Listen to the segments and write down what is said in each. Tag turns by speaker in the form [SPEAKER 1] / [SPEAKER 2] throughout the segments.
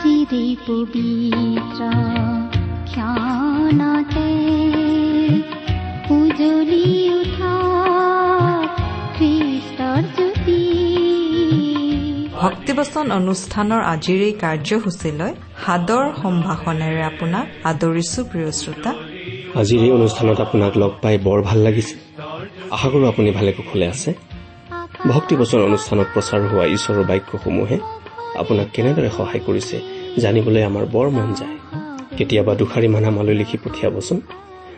[SPEAKER 1] চিৰে পবিত্ৰ ক্ষণতে উজলি উঠা খ্ৰীষ্টৰ জ্যোতি
[SPEAKER 2] ভক্তিবচন অনুষ্ঠানৰ আজিৰ এই কাৰ্যসূচীলৈ সাদৰ সম্ভাষণেৰে আপোনাক আদৰিছো প্ৰিয় শ্ৰোতা।
[SPEAKER 3] আজিৰ এই অনুষ্ঠানত আপোনাক লগ পাই বৰ ভাল লাগিছে। আশা কৰোঁ আপুনি ভালে কুশলে আছে। ভক্তিবচন অনুষ্ঠানত প্ৰচাৰ হোৱা ঈশ্বৰৰ বাক্যসমূহে আপোনাক কেনেদৰে সহায় কৰিছে জানিবলৈ আমাৰ বৰ মন যায়। কেতিয়াবা দুষাৰিমান আমালৈ লিখি পঠিয়াবচোন।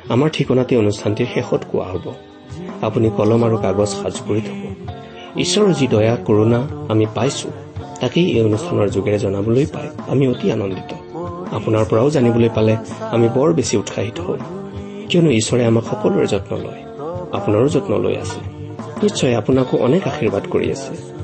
[SPEAKER 3] আমাৰ ঠিকনাতে অনুষ্ঠানটিৰ শেষত কোৱা হ'ব। আপুনি কলম আৰু কাগজ সাজু কৰি থব। ঈশ্বৰৰ যি দয়া কৰোণা আমি পাইছো তাকেই এই অনুষ্ঠানৰ যোগেৰে জনাবলৈ পাই আমি অতি আনন্দিত। আপোনাৰ পৰাও জানিবলৈ পালে আমি বৰ বেছি উৎসাহিত হওঁ। কিয়নো ঈশ্বৰে আমাক সকলোৰে যত্ন লয়। আপোনাৰো যত্ন লৈ আছে। নিশ্চয় আপোনাকো অনেক আশীৰ্বাদ কৰি আছে।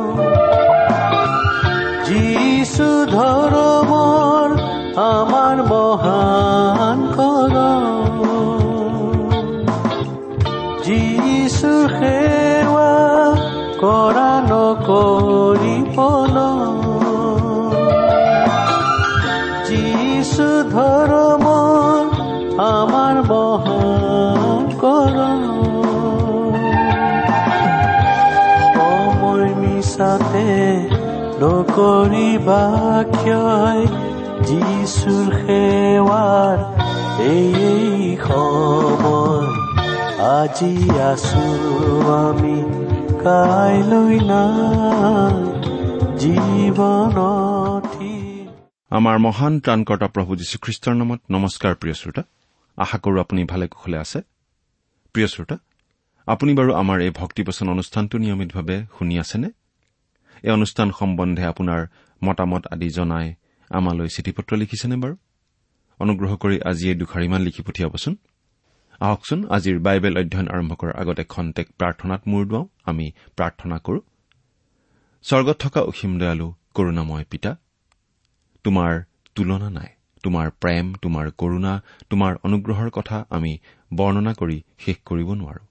[SPEAKER 4] যিছু ধৰ্মৰ আমাৰ মহান কৰ যিছু সেৱা কৰা নকৰি পল যিছু ধৰ্মৰ আমাৰ মহান কৰ সময় মিছাতে নকৰিবা ক্ষয় যিছুৰ সেৱাৰ এই সময়। আজি আছো আমি কাইলৈ নাই। জীৱনত
[SPEAKER 5] আমাৰ মহান ত্ৰাণকৰ্তা প্ৰভু যীশুখ্ৰীষ্টৰ নামত নমস্কাৰ প্ৰিয় শ্ৰোতা। আশা কৰো আপুনি ভালে কুশলে আছে। প্ৰিয় শ্ৰোতা আপুনি বাৰু আমাৰ এই ভক্তিবচন অনুষ্ঠানটো নিয়মিতভাৱে শুনি আছেনে? এই অনুষ্ঠান সম্বন্ধে আপোনাৰ মতামত আদি জনাই আমালৈ চিঠি পত্ৰ লিখিছেনে বাৰু? অনুগ্ৰহ কৰি আজি এই দুষাৰিমান লিখি পঠিয়াবচোন। আহকচোন আজিৰ বাইবেল অধ্যয়ন আৰম্ভ কৰাৰ আগতে খন্তেক প্ৰাৰ্থনাত মূৰ দুৱাওঁ। আমি প্ৰাৰ্থনা কৰো। স্বৰ্গত থকা অসীম দয়ালু কৰুণাময় পিতা তোমাৰ তুলনা নাই। তোমাৰ প্ৰেম তোমাৰ কৰুণা তোমাৰ অনুগ্ৰহৰ কথা আমি বৰ্ণনা কৰি শেষ কৰিব নোৱাৰো।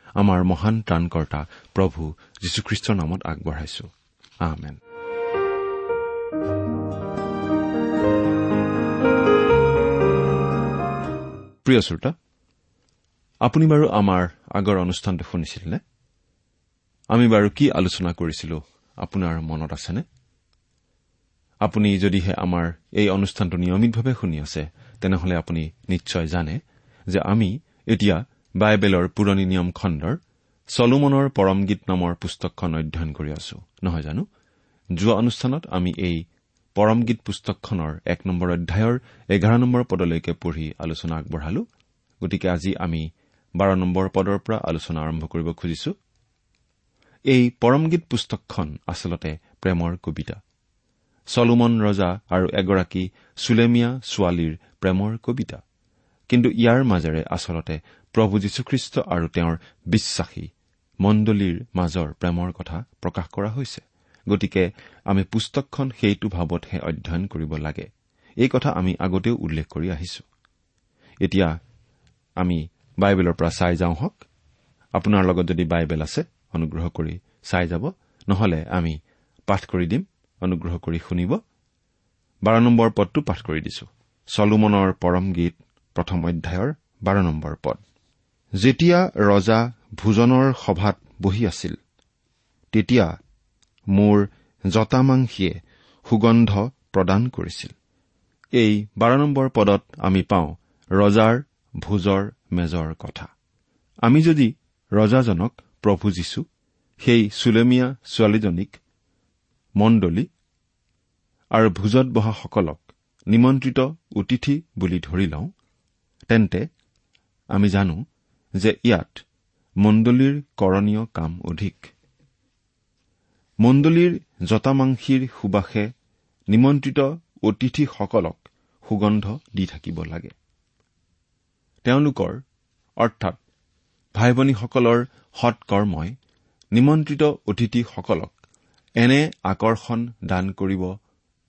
[SPEAKER 5] আমাৰ মহান ত্ৰাণকৰ্তা প্ৰভু যীশুখ্ৰীষ্টৰ নামত আগবঢ়াইছো। আহমেন প্ৰিয় শ্ৰোতা আপুনি বাৰু আমাৰ আগৰ অনুষ্ঠানটো শুনিছিল নে আমি বাৰু কি আলোচনা কৰিছিলো আপোনাৰ মনত আছেনে? আপুনি যদিহে আমাৰ এই অনুষ্ঠানটো নিয়মিতভাৱে শুনি আছে তেনেহলে আপুনি নিশ্চয় জানে যে আমি এতিয়া বাইবেলৰ পুৰণি নিয়ম খণ্ডৰ চলোমনৰ পৰমগীত নামৰ পুস্তকখন অধ্যয়ন কৰি আছো। নহয় জানো? যোৱা অনুষ্ঠানত আমি এই পৰমগীত পুস্তকখনৰ এক নম্বৰ অধ্যায়ৰ এঘাৰ নম্বৰ পদলৈকে পঢ়ি আলোচনা আগবঢ়ালো। গতিকে আজি আমি বাৰ নম্বৰ পদৰ পৰা আলোচনা আৰম্ভ কৰিব খুজিছো। এই পৰমগীত পুস্তকখন আচলতে প্ৰেমৰ কবিতা। চলোমন ৰজা আৰু এগৰাকী চুলেমীয়া ছোৱালীৰ প্ৰেমৰ কবিতা। কিন্তু ইয়াৰ মাজেৰে আচলতে প্ৰভু যীশুখ্ৰীষ্ট আৰু তেওঁৰ বিশ্বাসী মণ্ডলীৰ মাজৰ প্ৰেমৰ কথা প্ৰকাশ কৰা হৈছে। গতিকে আমি পুস্তকখন সেইটো ভাৱতহে অধ্যয়ন কৰিব লাগে। এই কথা আমি আগতেও উল্লেখ কৰি আহিছো। এতিয়া আমি বাইবেলৰ পৰা চাই যাওঁ হওক। আপোনাৰ লগত যদি বাইবেল আছে অনুগ্ৰহ কৰি চাই যাব। নহলে আমি পাঠ কৰি দিম অনুগ্ৰহ কৰি শুনিব। বাৰ নম্বৰ পদটো পাঠ কৰি দিছো। চলোমনৰ পৰম গীত প্ৰথম অধ্যায়ৰ বাৰ নম্বৰ পদ। যেতিয়া ৰজা ভোজনৰ সভাত বহি আছিল তেতিয়া মোৰ জতামাংসীয়ে সুগন্ধ প্ৰদান কৰিছিল। এই বাৰ নম্বৰ পদত আমি পাওঁ ৰজাৰ ভোজৰ মেজৰ কথা। আমি যদি ৰজাজনক প্ৰভু যীশু সেই চুলেমীয়া ছোৱালীজনীক মণ্ডলী আৰু ভোজত বহাসকলক নিমন্ত্ৰিত অতিথি বুলি ধৰি লওঁ তেন্তে আমি জানো যে ইয়াত মণ্ডলীৰ কৰণীয় কাম অধিক। মণ্ডলীৰ জতামাংসীৰ সুবাসে নিমন্ত্ৰিত অতিথিসকলক সুগন্ধ দি থাকিব লাগে। তেওঁলোকৰ অৰ্থাৎ ভাই ভনীসকলৰ সৎকৰ্মই নিমন্ত্ৰিত অতিথিসকলক এনে আকৰ্ষণ দান কৰিব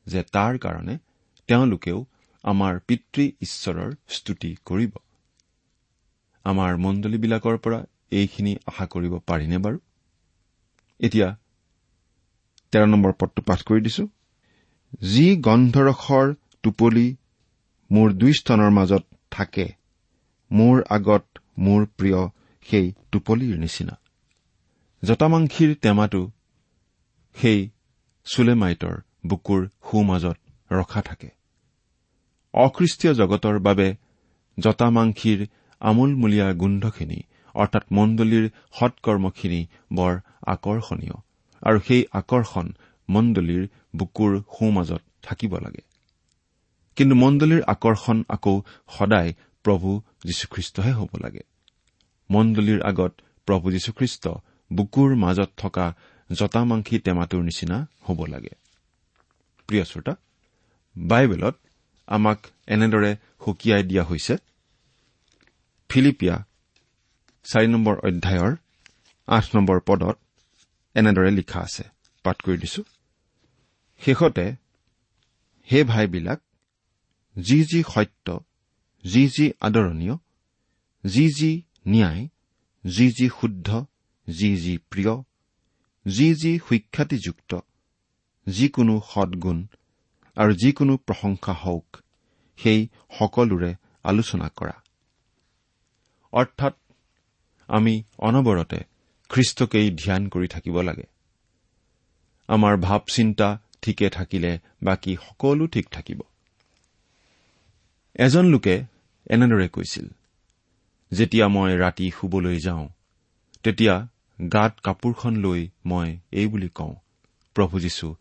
[SPEAKER 5] যে তাৰ কাৰণে তেওঁলোকেও আমাৰ পিতৃ ঈশ্বৰৰ স্তুতি কৰিব। আমাৰ মণ্ডলীবিলাকৰ পৰা এইখিনি আশা কৰিব পাৰিনে বাৰু? এতিয়া তেৰ নম্বৰ পদটো পাঠ কৰি দিছো। যি গন্ধৰসৰ টোপলি মোৰ দুই স্তনৰ মাজত থাকে মোৰ আগত মোৰ প্ৰিয় সেই টোপলিৰ নিচিনা। জতামাংসীৰ টেমাটো সেই চুলেমাইটৰ বুকুৰ সোঁমাজত ৰখা থাকে। অখ্ৰীষ্টীয় জগতৰ বাবে জতামাংসীৰ আমোলমূলীয়া গোন্ধখিনি অৰ্থাৎ মণ্ডলীৰ সৎকৰ্মখিনি বৰ আকৰ্ষণীয়। আৰু সেই আকৰ্ষণ মণ্ডলীৰ বুকুৰ সোঁমাজত থাকিব লাগে। কিন্তু মণ্ডলীৰ আকৰ্ষণ আকৌ সদায় প্ৰভু যীশুখ্ৰীষ্টহে হ'ব লাগে। মণ্ডলীৰ আগত প্ৰভু যীশুখ্ৰীষ্ট বুকুৰ মাজত থকা জতামাংসী টেমাটোৰ নিচিনা হ'ব লাগে। বাইবেলত আমাক এনেদৰে সকীয়াই দিয়া হৈছে ফিলিপিয়া চাৰি নম্বৰ অধ্যায়ৰ আঠ নম্বৰ পদত এনেদৰে লিখা আছে। পাঠ কৰি দিছো। শেষতে হে ভাইবিলাক যি যি সত্য যি যি আদৰণীয় যি যি ন্যায় যি যি শুদ্ধ যি যি প্ৰিয় যি যি সুখ্যাতিযুক্ত যিকোনো সদ্গুণ আৰু যিকোনো প্ৰশংসা হওক সেই সকলোৰে আলোচনা কৰা। অৰ্থাৎ আমি অনবৰতে খ্ৰীষ্টকেই ধ্যান কৰি থাকিব লাগে। আমাৰ ভাৱ চিন্তা ঠিকে থাকিলে বাকী সকলো ঠিক থাকিব। এজন লোকে এনেদৰে কৈছিল যেতিয়া মই ৰাতি শুবলৈ যাওঁ তেতিয়া গাত কাপোৰখন লৈ মই এই বুলি কওঁ প্ৰভু যীশু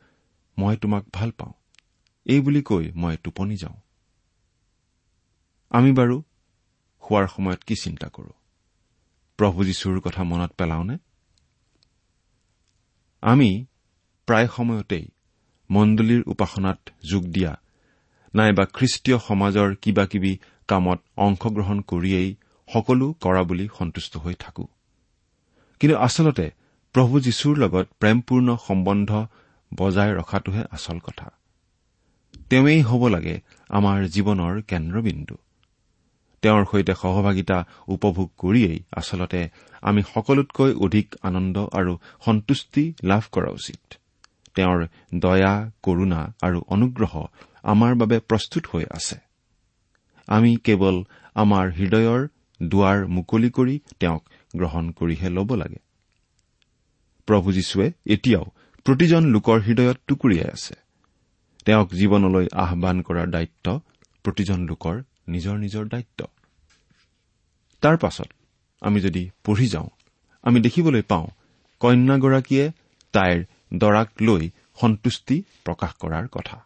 [SPEAKER 5] মই তোমাক ভাল পাওঁ। এই বুলি কৈ মই টোপনি যাওঁ। আমি বাৰু শোৱাৰ সময়ত কি চিন্তা কৰো? প্ৰভু যীশুৰ কথা মনত পেলাওনে? আমি প্ৰায় সময়তেই মণ্ডলীৰ উপাসনাত যোগ দিয়া নাইবা খ্ৰীষ্টীয় সমাজৰ কিবা কিবি কামত অংশগ্ৰহণ কৰিয়েই সকলো কৰা বুলি সন্তুষ্ট হৈ থাকো। কিন্তু আচলতে প্ৰভু যীশুৰ লগত প্ৰেমপূৰ্ণ সম্বন্ধ বজাই ৰখাটোহে আচল কথা। তেওঁৱেই হ'ব লাগে আমাৰ জীৱনৰ কেন্দ্ৰবিন্দু। তেওঁৰ সৈতে সহভাগিতা উপভোগ কৰিয়েই আচলতে আমি সকলোতকৈ অধিক আনন্দ আৰু সন্তুষ্টি লাভ কৰা উচিত। তেওঁৰ দয়া কৰুণা আৰু অনুগ্ৰহ আমাৰ বাবে প্ৰস্তুত হৈ আছে। আমি কেৱল আমাৰ হৃদয়ৰ দুৱাৰ মুকলি কৰি তেওঁক গ্ৰহণ কৰিহে ল'ব লাগে। প্ৰভু যীশুৱে এতিয়াও প্ৰতিজন লোকৰ হৃদয়ত টুকুৰিয়াই আছে। তেওঁক জীৱনলৈ আহান কৰাৰ দায়িত্ব প্ৰতিজন লোকৰ নিজৰ নিজৰ দায়িত্ব। তাৰ পাছত আমি যদি পঢ়ি যাওঁ আমি দেখিবলৈ পাওঁ কন্যাগৰাকীয়ে তাইৰ দৰাক লৈ সন্তুষ্টি প্ৰকাশ কৰাৰ কথা।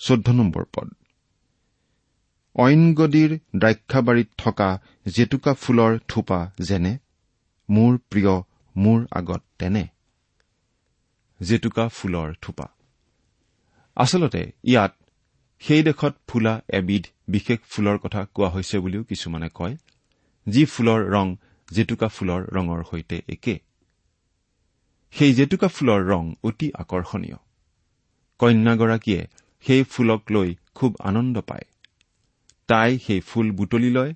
[SPEAKER 5] চৈধ্য নম্বৰ পদ। অইনগদীৰ দ্ৰাক্ষাবাৰীত থকা জেতুকা ফুলৰ থোপা যেনে মোৰ প্ৰিয় মোৰ আগত তেনে। জেতুকা ফুলৰ থোপা। আচলতে ইয়াত সেই দেশত ফুলা এবিধ বিশেষ ফুলৰ কথা কোৱা হৈছে বুলিও কিছুমানে কয় যি ফুলৰ ৰং জেতুকা ফুলৰ ৰঙৰ সৈতে একে। সেই জেতুকা ফুলৰ ৰং অতি আকৰ্ষণীয়। কন্যাগৰাকীয়ে সেই ফুলক লৈ খুব আনন্দ পায়। তাই সেই ফুল বুটলি লয়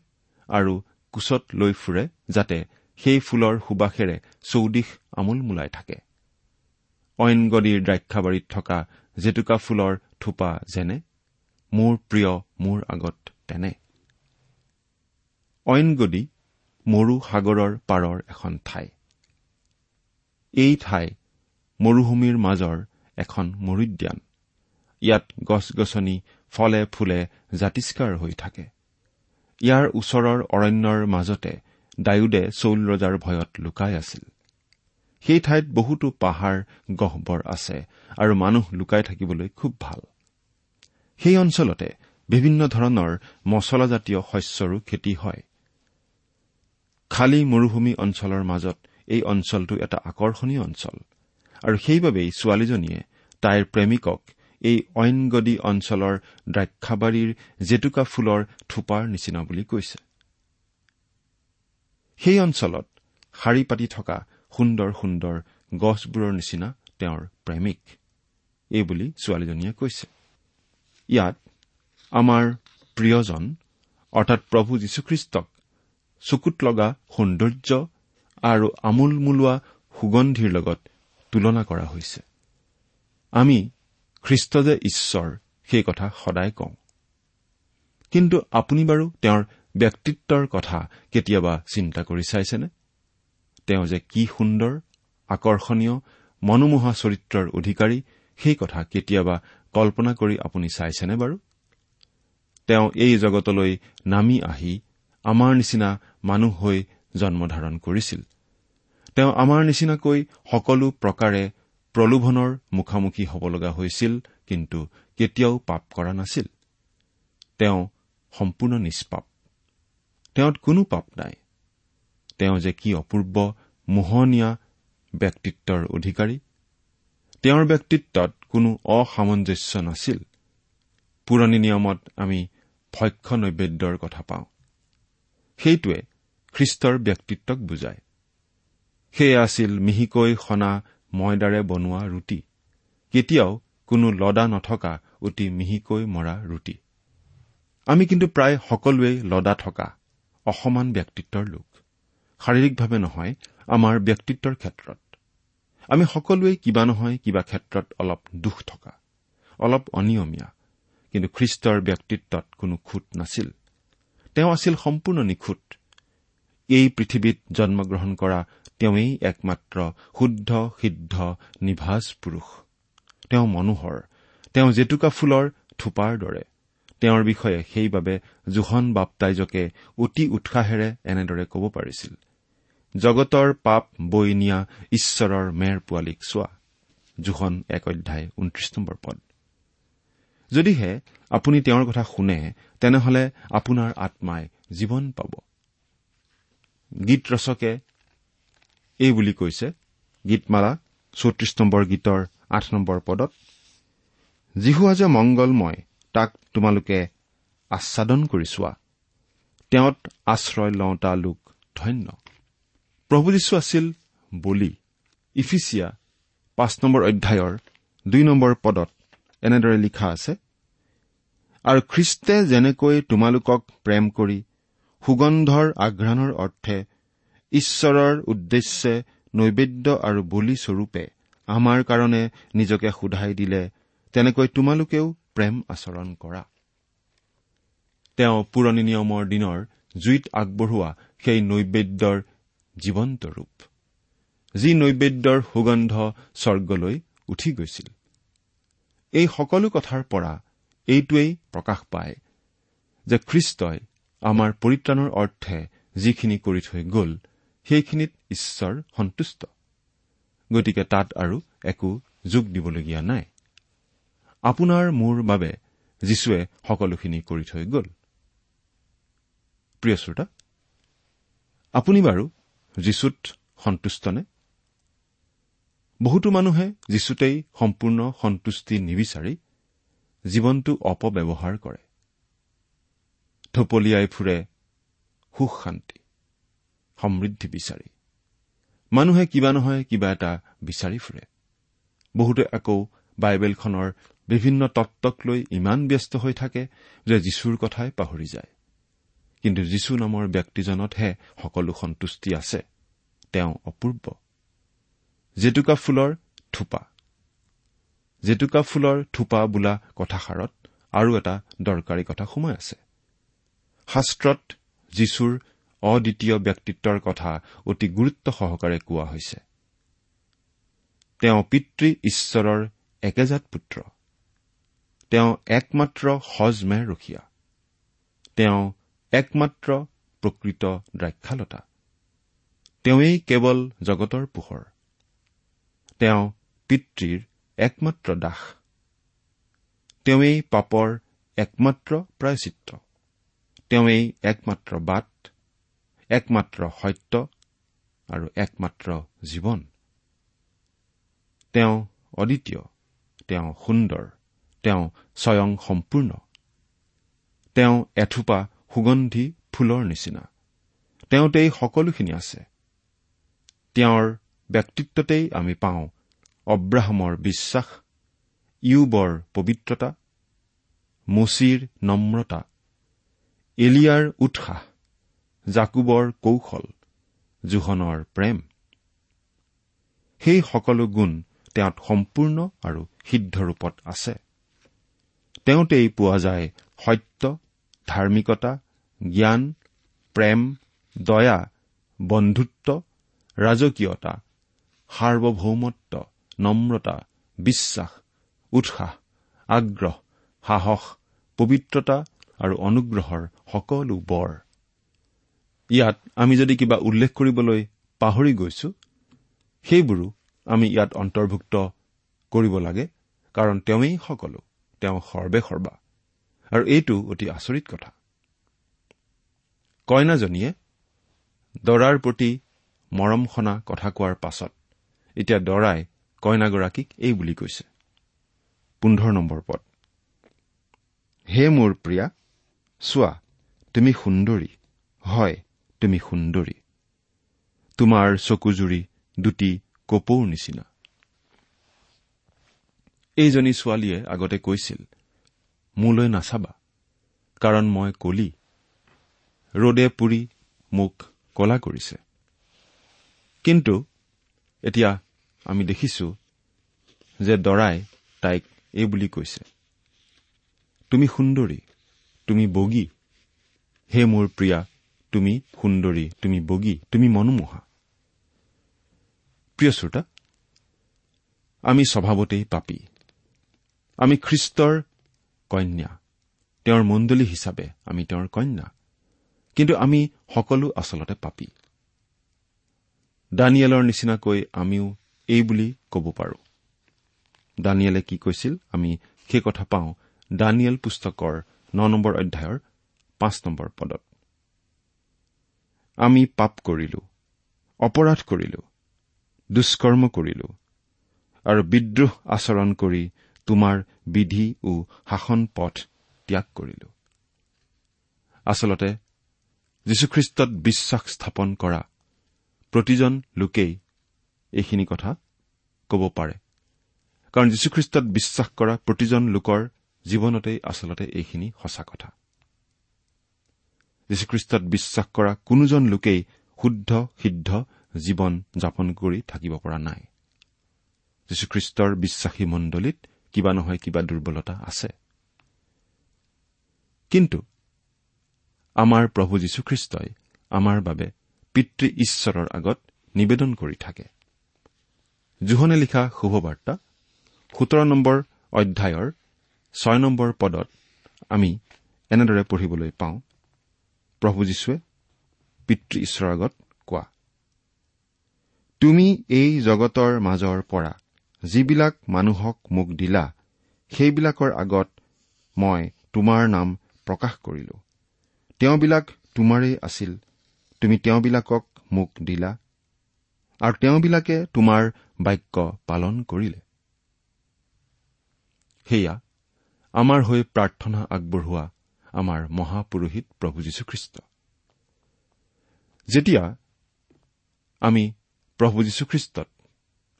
[SPEAKER 5] আৰু কোচত লৈ ফুৰে যাতে সেই ফুলৰ সুবাসেৰে চৌদিশ আমোলমোলাই থাকে। অইনগদীৰ দ্ৰাক্ষাবাৰীত থকা জেতুকা ফুলৰ থোপা যেনে মোৰ প্ৰিয় মোৰ আগত তেনে। অইনগদী মৰু সাগৰৰ পাৰৰ এখন ঠাই। এই ঠাই মৰুভূমিৰ মাজৰ এখন মৰুদ্যান। ইয়াত গছ গছনি ফলে ফুলে জাতিষ্কাৰ হৈ থাকে। ইয়াৰ ওচৰৰ অৰণ্যৰ মাজতে ডায়ুদে চৌল ৰজাৰ ভয়ত লুকাই আছিল। সেই ঠাইত বহুতো পাহাৰ গহ্বৰ আছে আৰু মানুহ লুকাই থাকিবলৈ খুব ভাল। সেই অঞ্চলতে বিভিন্ন ধৰণৰ মছলাজাতীয় শস্যৰো খেতি হয়। খালী মৰুভূমি অঞ্চলৰ মাজত এই অঞ্চলটো এটা আকৰ্ষণীয় অঞ্চল। আৰু সেইবাবেই ছোৱালীজনীয়ে তাইৰ প্ৰেমিকক এই ঐনগদী অঞ্চলৰ দ্ৰাক্ষাবাৰীৰ জেতুকা ফুলৰ থোপাৰ নিচিনা বুলি কৈছে। সেই অঞ্চলত শাৰী পাতি থকা সুন্দৰ সুন্দৰ গছবোৰৰ নিচিনা তেওঁৰ প্ৰেমিক। এইবুলি ছোৱালীজনীয়ে কৈছে। ইয়াত আমাৰ প্ৰিয়জন অৰ্থাৎ প্ৰভু যীশুখ্ৰীষ্টক চকুত লগা সৌন্দৰ্য আৰু আমোলমোলোৱা সুগন্ধিৰ লগত তুলনা কৰা হৈছে। আমি খ্ৰীষ্ট যে ঈশ্বৰ সেই কথা সদায় কওঁ। কিন্তু আপুনি বাৰু তেওঁৰ ব্যক্তিত্বৰ কথা কেতিয়াবা চিন্তা কৰি চাইছেনে? তেওঁ যে কি সুন্দৰ আকৰ্ষণীয় মনোমোহা চৰিত্ৰৰ অধিকাৰী সেই কথা কেতিয়াবা কল্পনা কৰি আপুনি চাইছেনে বাৰু? তেওঁ এই জগতলৈ নামি আহি আমাৰ নিচিনা মানুহ হৈ জন্মধাৰণ কৰিছিল। তেওঁ আমাৰ নিচিনাকৈ সকলো প্ৰকাৰে প্ৰলোভনৰ মুখামুখি হ'ব লগা হৈছিল কিন্তু কেতিয়াও পাপ কৰা নাছিল। তেওঁ সম্পূৰ্ণ নিষ্পাপ। তেওঁত কোনো পাপ নাই। তেওঁ যে কি অপূৰ্ব মোহনীয়া ব্যক্তিত্বৰ অধিকাৰী তেওঁৰ ব্যক্তিত্বত কোনো অসামঞ্জস্য নাছিল। পুৰণি নিয়মত আমি ভক্ষ নৈবেদ্যৰ কথা পাওঁ। সেইটোৱে খ্ৰীষ্টৰ ব্যক্তিত্বক বুজায়। সেয়া আছিল মিহিকৈ সনা ময়দাৰে বনোৱা ৰুটি। কেতিয়াও কোনো লদা নথকা অতি মিহিকৈ মৰা ৰুটি। আমি কিন্তু প্ৰায় সকলোৱেই লদা থকা অসমান ব্যক্তিত্বৰ লোক। শাৰীৰিকভাৱে নহয় আমাৰ ব্যক্তিত্বৰ ক্ষেত্ৰত। আমি সকলোৱেই কিবা নহয় কিবা ক্ষেত্ৰত অলপ দুখ থকা অলপ অনিয়মীয়া কিন্তু খ্ৰীষ্টৰ ব্যক্তিত্বত কোনো খুট নাছিল। তেওঁ আছিল সম্পূৰ্ণ নিখুঁত। এই পৃথিৱীত জন্মগ্ৰহণ কৰা তেওঁই একমাত্ৰ শুদ্ধ সিদ্ধ নিভাজ পুৰুষ। তেওঁ মনোহৰ। তেওঁ জেতুকা ফুলৰ থোপাৰ দৰে। তেওঁৰ বিষয়ে সেইবাবে জোহন বাপ্তাইজকে অতি উৎসাহেৰে এনেদৰে ক'ব পাৰিছিল। জগতৰ পাপ বৈ নিয়া ঈশ্বৰৰ মেৰ পোৱালীক চোৱা। জোহন এক অধ্যায় ঊনত্ৰিশ নম্বৰ পদ। যদিহে আপুনি তেওঁৰ কথা শুনে তেনেহলে আপোনাৰ আত্মাই জীৱন পাব। গীত ৰচকে এই বুলি কৈছে গীতমালা চৌত্ৰিশ নম্বৰ গীতৰ আঠ নম্বৰ পদত যিহুৱা যে মংগলময় তাক তোমালোকে আচ্ছাদন কৰি চোৱা। তেওঁত আশ্ৰয় লওঁতা লোক ধন্য। প্ৰভু যীশু আছিল বলি। ইফিচিয়া পাঁচ নম্বৰ অধ্যায়ৰ দুই নম্বৰ পদত এনেদৰে লিখা আছে আৰু খ্ৰীষ্টে যেনেকৈ তোমালোকক প্ৰেম কৰি সুগন্ধৰ আঘ্ৰাণৰ অৰ্থে ঈশ্বৰৰ উদ্দেশ্যে নৈবেদ্য আৰু বলি স্বৰূপে আমাৰ কাৰণে নিজকে সোধাই দিলে তেনেকৈ তোমালোকেও প্ৰেম আচৰণ কৰা। তেওঁ পুৰণি নিয়মৰ দিনৰ জুইত আগবঢ়োৱা সেই নৈবেদ্যৰ জীৱন্ত ৰূপ। যি নৈবেদ্যৰ সুগন্ধ স্বৰ্গলৈ উঠি গৈছিল। এই সকলো কথাৰ পৰা এইটোৱেই প্ৰকাশ পায় যে খ্ৰীষ্টই আমাৰ পৰিত্ৰাণৰ অৰ্থে যিখিনি কৰি থৈ গ'ল সেইখিনিত ঈশ্বৰ সন্তুষ্ট। গতিকে তাত আৰু একো যোগ দিবলগীয়া নাই। আপোনাৰ মোৰ বাবে যীশুৱে সকলোখিনি কৰি থৈ গ'ল। প্ৰিয় শ্ৰোতা আপুনি বাৰু যীশুত সন্তুষ্টনে? বহুতো মানুহে যীশুতেই সম্পূৰ্ণ সন্তুষ্টি নিবিচাৰি জীৱনটো অপব্যৱহাৰ কৰে। থপলিয়াই ফুৰে সুখ শান্তি সমৃদ্ধি বিচাৰি। মানুহে কিবা নহয় কিবা এটা বিচাৰি ফুৰে। বহুতে আকৌ বাইবেলখনৰ বিভিন্ন তত্বক লৈ ইমান ব্যস্ত হৈ থাকে যে যীশুৰ কথাই পাহৰি যায়। কিন্তু যীশু নামৰ ব্যক্তিজনতহে সকলো সন্তুষ্টি আছে। তেওঁ অপূৰ্ব। জেতুকা ফুলৰ থোপা জেতুকা ফুলৰ থোপা বোলা কথাষাৰত আৰু এটা দৰকাৰী কথা সোমাই আছে। শাস্ত্ৰত যীশুৰ অদ্বিতীয় ব্যক্তিত্বৰ কথা অতি গুৰুত্ব সহকাৰে কোৱা হৈছে। তেওঁ পিতৃ ঈশ্বৰৰ একেজাত পুত্ৰ। তেওঁ একমাত্ৰ সজমেৰ ৰখীয়া। তেওঁ একমাত্ৰ প্ৰকৃত দ্ৰাক্ষালতা। তেওঁৱেই কেৱল জগতৰ পোহৰ। তেওঁ পিতৃৰ একমাত্ৰ দাস। তেওঁৱেই পাপৰ একমাত্ৰ প্ৰায়চিত্ৰ তেওঁৱেই একমাত্ৰ বাট একমাত্ৰ সত্য আৰু একমাত্ৰ জীৱন। তেওঁ অদ্বিতীয় তেওঁ সুন্দৰ তেওঁ স্বয়ং সম্পূৰ্ণ। তেওঁ এথোপা সুগন্ধি ফুলৰ নিচিনা। তেওঁতেই সকলোখিনি আছে। তেওঁৰ ব্যক্তিত্বতেই আমি পাওঁ অব্ৰাহামৰ বিশ্বাস ইউবৰ পবিত্ৰতা মুচিৰ নম্ৰতা এলিয়াৰ উৎসাহ জাকুবৰ কৌশল জোহনৰ প্ৰেম। সেই সকলো গুণ তেওঁত সম্পূৰ্ণ আৰু সিদ্ধ ৰূপত আছে। তেওঁতেই পোৱা যায় সত্য ধাৰ্মিকতা জ্ঞান প্ৰেম দয়া বন্ধুত্ব ৰাজকীয়তা সাৰ্বভৌমত্ব নম্ৰতা বিশ্বাস উৎসাহ আগ্ৰহ সাহস পবিত্ৰতা আৰু অনুগ্ৰহৰ সকলো বৰ। ইয়াত আমি যদি কিবা উল্লেখ কৰিবলৈ পাহৰি গৈছো সেইবোৰো আমি ইয়াত অন্তৰ্ভুক্ত কৰিব লাগে কাৰণ তেওঁৱেই সকলো তেওঁ সৰ্বে সৰ্বা। আৰু এইটো অতি আচৰিত কথা। কইনাজনীয়ে দৰাৰ প্ৰতি মৰম সনা কথা কোৱাৰ পাছত এতিয়া দৰাই কইনাগৰাকীক এই বুলি কৈছে পোন্ধৰ নম্বৰ পদ। হে মোৰ প্ৰিয়া চোৱা তুমি সুন্দৰী হয় তুমি সুন্দৰী। তোমাৰ চকুজুৰি দুটি কপৌৰ নিচিনা। এইজনী ছোৱালীয়ে আগতে কৈছিল মোলৈ নাচাবা কাৰণ মই কলি। ৰদে পুৰি মোক কলা কৰিছে। কিন্তু এতিয়া আমি দেখিছো যে দৰাই তাইক এই বুলি কৈছে তুমি সুন্দৰী তুমি বগী। হে মোৰ প্ৰিয়া তুমি সুন্দৰী তুমি বগী তুমি মনোমোহা। প্ৰিয় শ্ৰোতা আমি স্বভাৱতেই পাপী। আমি খ্ৰীষ্টৰ কন্যা। তেওঁৰ মণ্ডলী হিচাপে আমি তেওঁৰ কন্যা। কিন্তু আমি সকলো আচলতে পাপী। দানিয়েলৰ নিচিনাকৈ আমিও এই বুলি ক'ব পাৰো। দানিয়েলে কি কৈছিল আমি সেই কথা পাওঁ। দানিয়েল পুস্তকৰ ন নম্বৰ অধ্যায়ৰ পাঁচ নম্বৰ পদত। আমি পাপ কৰিলো অপৰাধ কৰিলো দুষ্কৰ্ম কৰিলো আৰু বিদ্ৰোহ আচৰণ কৰি তোমাৰ বিধি ও শাসন পথ ত্যাগ কৰিলো। আচলতে যীশুখ্ৰীষ্টত বিশ্বাস স্থাপন কৰা প্ৰতিজন লোকেই এইখিনি কথা ক'ব পাৰে। কাৰণ যীশুখ্ৰীষ্টত বিশ্বাস কৰা প্ৰতিজন লোকৰ জীৱনতেই আচলতে এইখিনি সঁচা কথা। যীশুখ্ৰীষ্টত বিশ্বাস কৰা কোনোজন লোকেই শুদ্ধ সিদ্ধ জীৱন যাপন কৰি থাকিব পৰা নাই। যীশুখ্ৰীষ্টৰ বিশ্বাসী মণ্ডলীত কিবা নহয় কিবা দুৰ্বলতা আছে। কিন্তু আমাৰ প্ৰভু যীশুখ্ৰীষ্টই আমাৰ বাবে পিতৃ ঈশ্বৰৰ আগত নিবেদন কৰি থাকে। জোহনে লিখা শুভবাৰ্তা সোতৰ নম্বৰ অধ্যায়ৰ ছয় নম্বৰ পদত আমি এনেদৰে পঢ়িবলৈ পাওঁ প্ৰভু যীশুৱে পিতৃ ঈশ্বৰৰ আগত কোৱা তুমি এই জগতৰ মাজৰ পৰা যিবিলাক মানুহক মোক দিলা সেইবিলাকৰ আগত মই তোমাৰ নাম প্ৰকাশ কৰিলো। তেওঁবিলাক তোমাৰেই আছিল। তুমি তেওঁবিলাকক মোক দিলা আৰু তেওঁবিলাকে তোমাৰ বাক্য পালন কৰিলে। সেয়া আমাৰ হৈ প্ৰাৰ্থনা আগবঢ়োৱা আমাৰ মহাপুৰোহিত প্ৰভু যীশুখ্ৰীষ্ট। যেতিয়া আমি প্ৰভু যীশুখ্ৰীষ্টত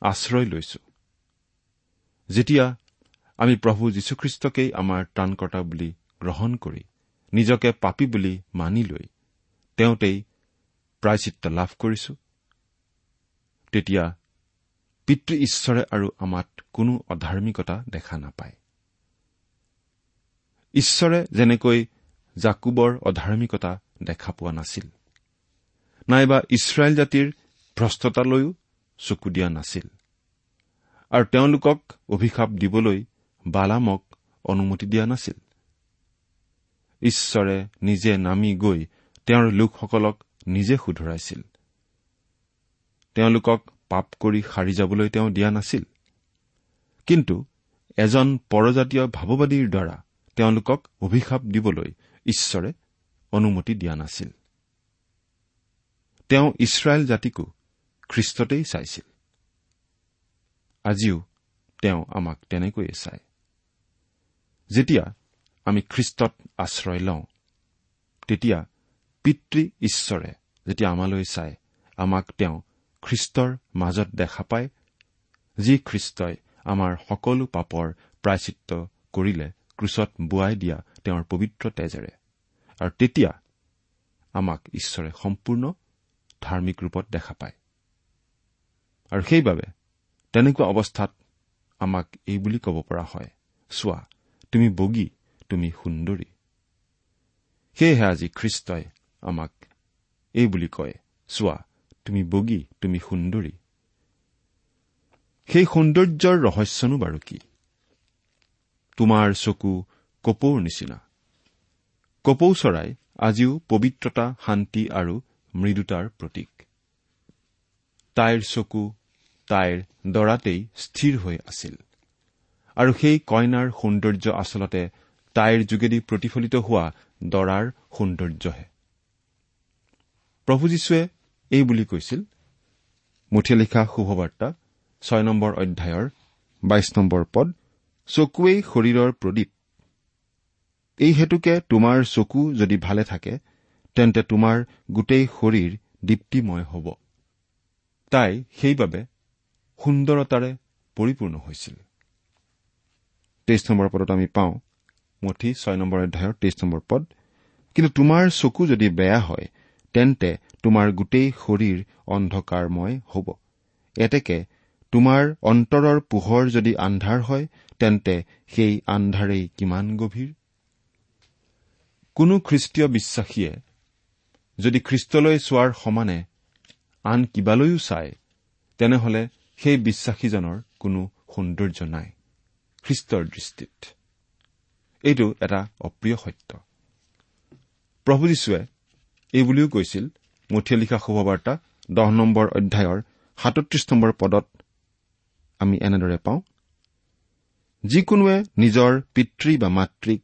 [SPEAKER 5] আশ্ৰয় লৈছো যেতিয়া আমি প্ৰভু যীশুখ্ৰীষ্টকেই আমাৰ ত্ৰাণকৰ্তা বুলি গ্ৰহণ কৰি নিজকে পাপী বুলি মানি লৈ তেওঁতেই প্ৰায়চিত্ৰ লাভ কৰিছো তেতিয়া পিতৃ ঈশ্বৰে আৰু আমাত কোনো অধাৰ্মিকতা দেখা নাপায়। ঈশ্বৰে যেনেকৈ জাকুবৰ অধাৰ্মিকতা দেখা পোৱা নাছিল নাইবা ইছৰাইল জাতিৰ ভ্ৰষ্টতালৈও চকু দিয়া নাছিল। আৰু তেওঁলোকক অভিশাপ দিবলৈ বালামক অনুমতি দিয়া নাছিল। ঈশ্বৰে নিজে নামি গৈ তেওঁৰ লোকসকলক নিজে শুধৰাইছিল। তেওঁলোকক পাপ কৰি সাৰি যাবলৈ তেওঁ দিয়া নাছিল। কিন্তু এজন পৰজাতীয় ভাৱবাদীৰ দ্বাৰা তেওঁলোকক অভিশাপ দিবলৈ ঈশ্বৰে অনুমতি দিয়া নাছিল। তেওঁ ইছৰাইল জাতিকো খ্ৰীষ্টতেই চাইছিল। আজিও তেওঁ আমাক তেনেকৈয়ে চায়। যেতিয়া আমি খ্ৰীষ্টত আশ্ৰয় লওঁ তেতিয়া পিতৃ ঈশ্বৰে যেতিয়া আমালৈ চায় আমাক তেওঁ খ্ৰীষ্টৰ মাজত দেখা পায় যি খ্ৰীষ্টই আমাৰ সকলো পাপৰ প্ৰায়চিত্ৰ কৰিলে ক্ৰুচত বোৱাই দিয়া তেওঁৰ পবিত্ৰ তেজেৰে। আৰু তেতিয়া আমাক ঈশ্বৰে সম্পূৰ্ণ ধাৰ্মিক ৰূপত দেখা পায়। আৰু সেইবাবে তেনেকুৱা অৱস্থাত আমাক এই বুলি ক'ব পৰা হয় চোৱা তুমি বগী তুমি সুন্দৰী। সেয়েহে আজি খ্ৰীষ্টই আমাক এই বুলি কয় চোৱা তুমি বগী তুমি সুন্দৰী। সেই সৌন্দৰ্যৰ ৰহস্যনো বাৰু কি? তোমাৰ চকু কপৌৰ নিচিনা। কপৌ চৰাই আজিও পবিত্ৰতা শান্তি আৰু মৃদুতাৰ প্ৰতীক। তাইৰ চকু তাইৰ দৰাতেই স্থিৰ হৈ আছিল। আৰু সেই কইনাৰ সৌন্দৰ্য আচলতে তাইৰ যোগেদি প্ৰতিফলিত হোৱা দৰাৰ সৌন্দৰ্যহে। প্ৰভু যীশুৱে এই বুলি কৈছিল মুঠিয়ে লিখা শুভবাৰ্তা ছয় নম্বৰ অধ্যায়ৰ বাইশ নম্বৰ পদ চকুৱেই শৰীৰৰ প্ৰদীপ। এই হেতুকে তোমাৰ চকু যদি ভালে থাকে তেন্তে তোমাৰ গোটেই শৰীৰ দীপ্তিময় হ'ব। তাই সেইবাবে সুন্দৰতাৰে পৰিপূৰ্ণ হৈছিল। তেইছ নম্বৰ পদত আমি পাওঁ মুঠি ছয় নম্বৰ অধ্যায়ৰ তেইছ নম্বৰ পদ কিন্তু তোমাৰ চকু যদি বেয়া হয় তেন্তে তোমাৰ গোটেই শৰীৰ অন্ধকাৰময় হ'ব। এতেকে তোমাৰ অন্তৰৰ পোহৰ যদি আন্ধাৰ হয় তেন্তে সেই আন্ধাৰেই কিমান গভীৰ? কোনো খ্ৰীষ্টীয় বিশ্বাসীয়ে যদি খ্ৰীষ্টলৈ চোৱাৰ সমানে আন কিবালৈও চায় তেনেহলে সেই বিশ্বাসীজনৰ কোনো সৌন্দৰ্য নাই খ্ৰীষ্টৰ দৃষ্টিত। এইটো এটা অপ্ৰিয় সত্য। প্ৰভু যীশুৱে এই বুলিও কৈছিল মুঠিয়ে লিখা শুভবাৰ্তা দহ নম্বৰ অধ্যায়ৰ সাতত্ৰিশ নম্বৰ পদত আমি এনেদৰে পাওঁ যিকোনোৱে নিজৰ পিতৃ বা মাতৃক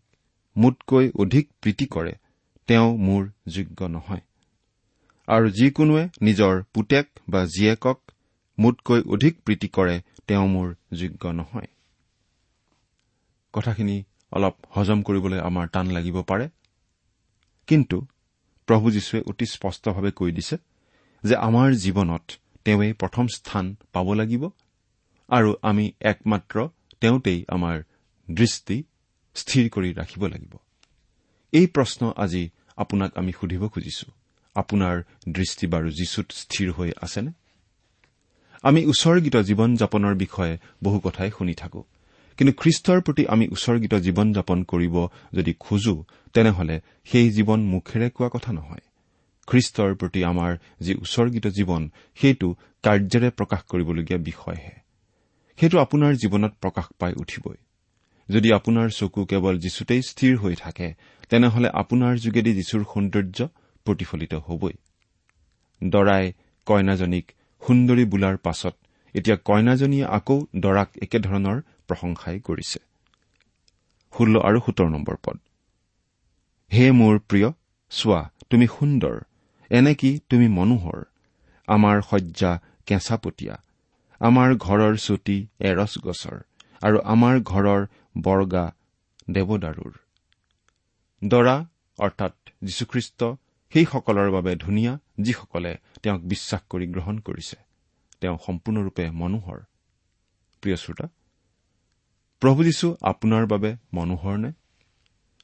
[SPEAKER 5] মোতকৈ অধিক প্ৰীতি কৰে তেওঁ মোৰ যোগ্য নহয়। আৰু যিকোনোৱে নিজৰ পুতেক বা জীয়েকক মোতকৈ অধিক প্ৰীতি কৰে তেওঁ মোৰ যোগ্য নহয়। কথাখিনি অলপ হজম কৰিবলৈ আমাৰ টান লাগিব পাৰে। কিন্তু প্ৰভু যীশুৱে অতি স্পষ্টভাৱে কৈ দিছে যে আমাৰ জীৱনত তেওঁই প্ৰথম স্থান পাব লাগিব আৰু আমি একমাত্ৰ তেওঁতেই আমাৰ দৃষ্টি স্থিৰ কৰি ৰাখিব লাগিব। এই প্ৰশ্ন আজি আপোনাক আমি সুধিব খুজিছো। আপোনাৰ দৃষ্টি বাৰু যীচুত স্থিৰ হৈ আছেনে? আমি উৎসৰ্গিত জীৱন যাপনৰ বিষয়ে বহু কথাই শুনি থাকো। কিন্তু খ্ৰীষ্টৰ প্ৰতি আমি উৎসৰ্গিত জীৱন যাপন কৰিব যদি খোজো তেনেহলে সেই জীৱন মুখেৰে কোৱা কথা নহয়। খ্ৰীষ্টৰ প্ৰতি আমাৰ যি উৎসৰ্গিত জীৱন সেইটো কাৰ্যেৰে প্ৰকাশ কৰিবলগীয়া বিষয়হে। সেইটো আপোনাৰ জীৱনত প্ৰকাশ পাই উঠিবই। যদি আপোনাৰ চকু কেৱল যীচুতেই স্থিৰ হৈ থাকে তেনেহলে আপোনাৰ যোগেদি যীশুৰ সৌন্দৰ্য প্ৰতিফলিত হবই। দৰাই কইনাজনীক সুন্দৰী বোলাৰ পাছত এতিয়া কইনাজনীয়ে আকৌ দৰাক একেধৰণৰ প্ৰশংসাই কৰিছে। ষোল্ল আৰু সোতৰ নম্বৰ পদ। হে মোৰ প্ৰিয় চোৱা তুমি সুন্দৰ এনে কি তুমি মনোহৰ? আমাৰ শয্যা কেঁচাপতীয়া আমাৰ ঘৰৰ চুটি এৰছ গছৰ আৰু আমাৰ ঘৰৰ বৰ্গা দেৱদাৰুৰ। দৰা অৰ্থাৎ যীশুখ্ৰীষ্ট সেইসকলৰ বাবে ধুনীয়া যিসকলে তেওঁক বিশ্বাস কৰি গ্ৰহণ কৰিছে। তেওঁ সম্পূৰ্ণৰূপে মনোহৰ। প্ৰিয় শ্ৰোতা প্ৰভু যীশু আপোনাৰ বাবে মনোহৰ নে?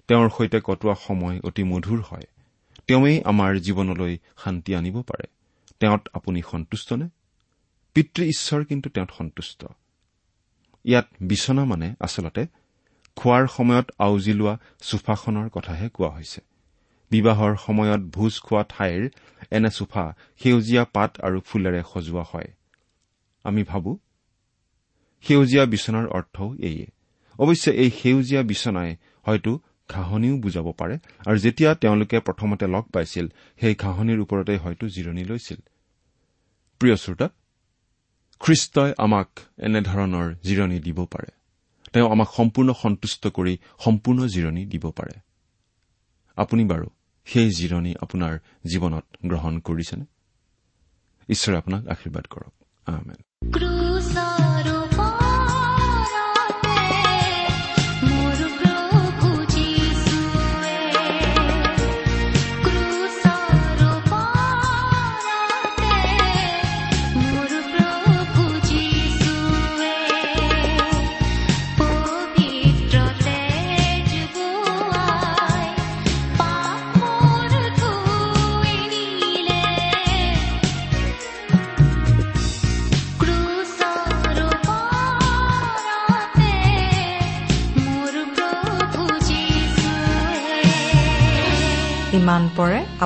[SPEAKER 5] তেওঁৰ সৈতে কটোৱা সময় অতি মধুৰ হয়। তেওঁই আমাৰ জীৱনলৈ শান্তি আনিব পাৰে। তেওঁত আপুনি সন্তুষ্টনে পিতৃ ঈশ্বৰ কিন্তু তেওঁত সন্তুষ্ট। ইয়াত বিচনা মানে আচলতে খোৱাৰ সময়ত আউজি লোৱা চোফাখনৰ কথাহে কোৱা হৈছে। বিবাহৰ সময়ত ভোজ খোৱা ঠাইৰ এনে চোফা সেউজীয়া পাত আৰু ফুলেৰে সজোৱা হয়। আমি ভাবো সেউজীয়া বিচনাৰ অৰ্থও এইয়ে অৱশ্যে এই সেউজীয়া বিচনাই হয়তো ঘাঁহনিও বুজাব পাৰে আৰু যেতিয়া তেওঁলোকে প্ৰথমতে লগ পাইছিল সেই ঘাঁহনিৰ ওপৰতে হয়তো জিৰণি লৈছিল। প্ৰিয় শ্ৰোতা খ্ৰীষ্টই আমাক এনেধৰণৰ জিৰণি দিব পাৰে। তেওঁ আমাক সম্পূৰ্ণ সন্তুষ্ট কৰি সম্পূৰ্ণ জিৰণি দিব পাৰে। আপুনি বাৰু সেই জিৰণি আপোনাৰ জীৱনত গ্ৰহণ কৰিছেনে? ঈশ্বৰে আপোনাক আশীৰ্বাদ কৰক।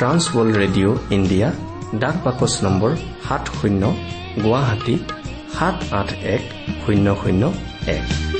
[SPEAKER 3] ট্ৰান্সৱৰ্ল্ড ৰেডিঅ' ইণ্ডিয়া ডাক বাকচ নম্বৰ সাত শূন্য গুৱাহাটী সাত আঠ এক শূন্য শূন্য এক।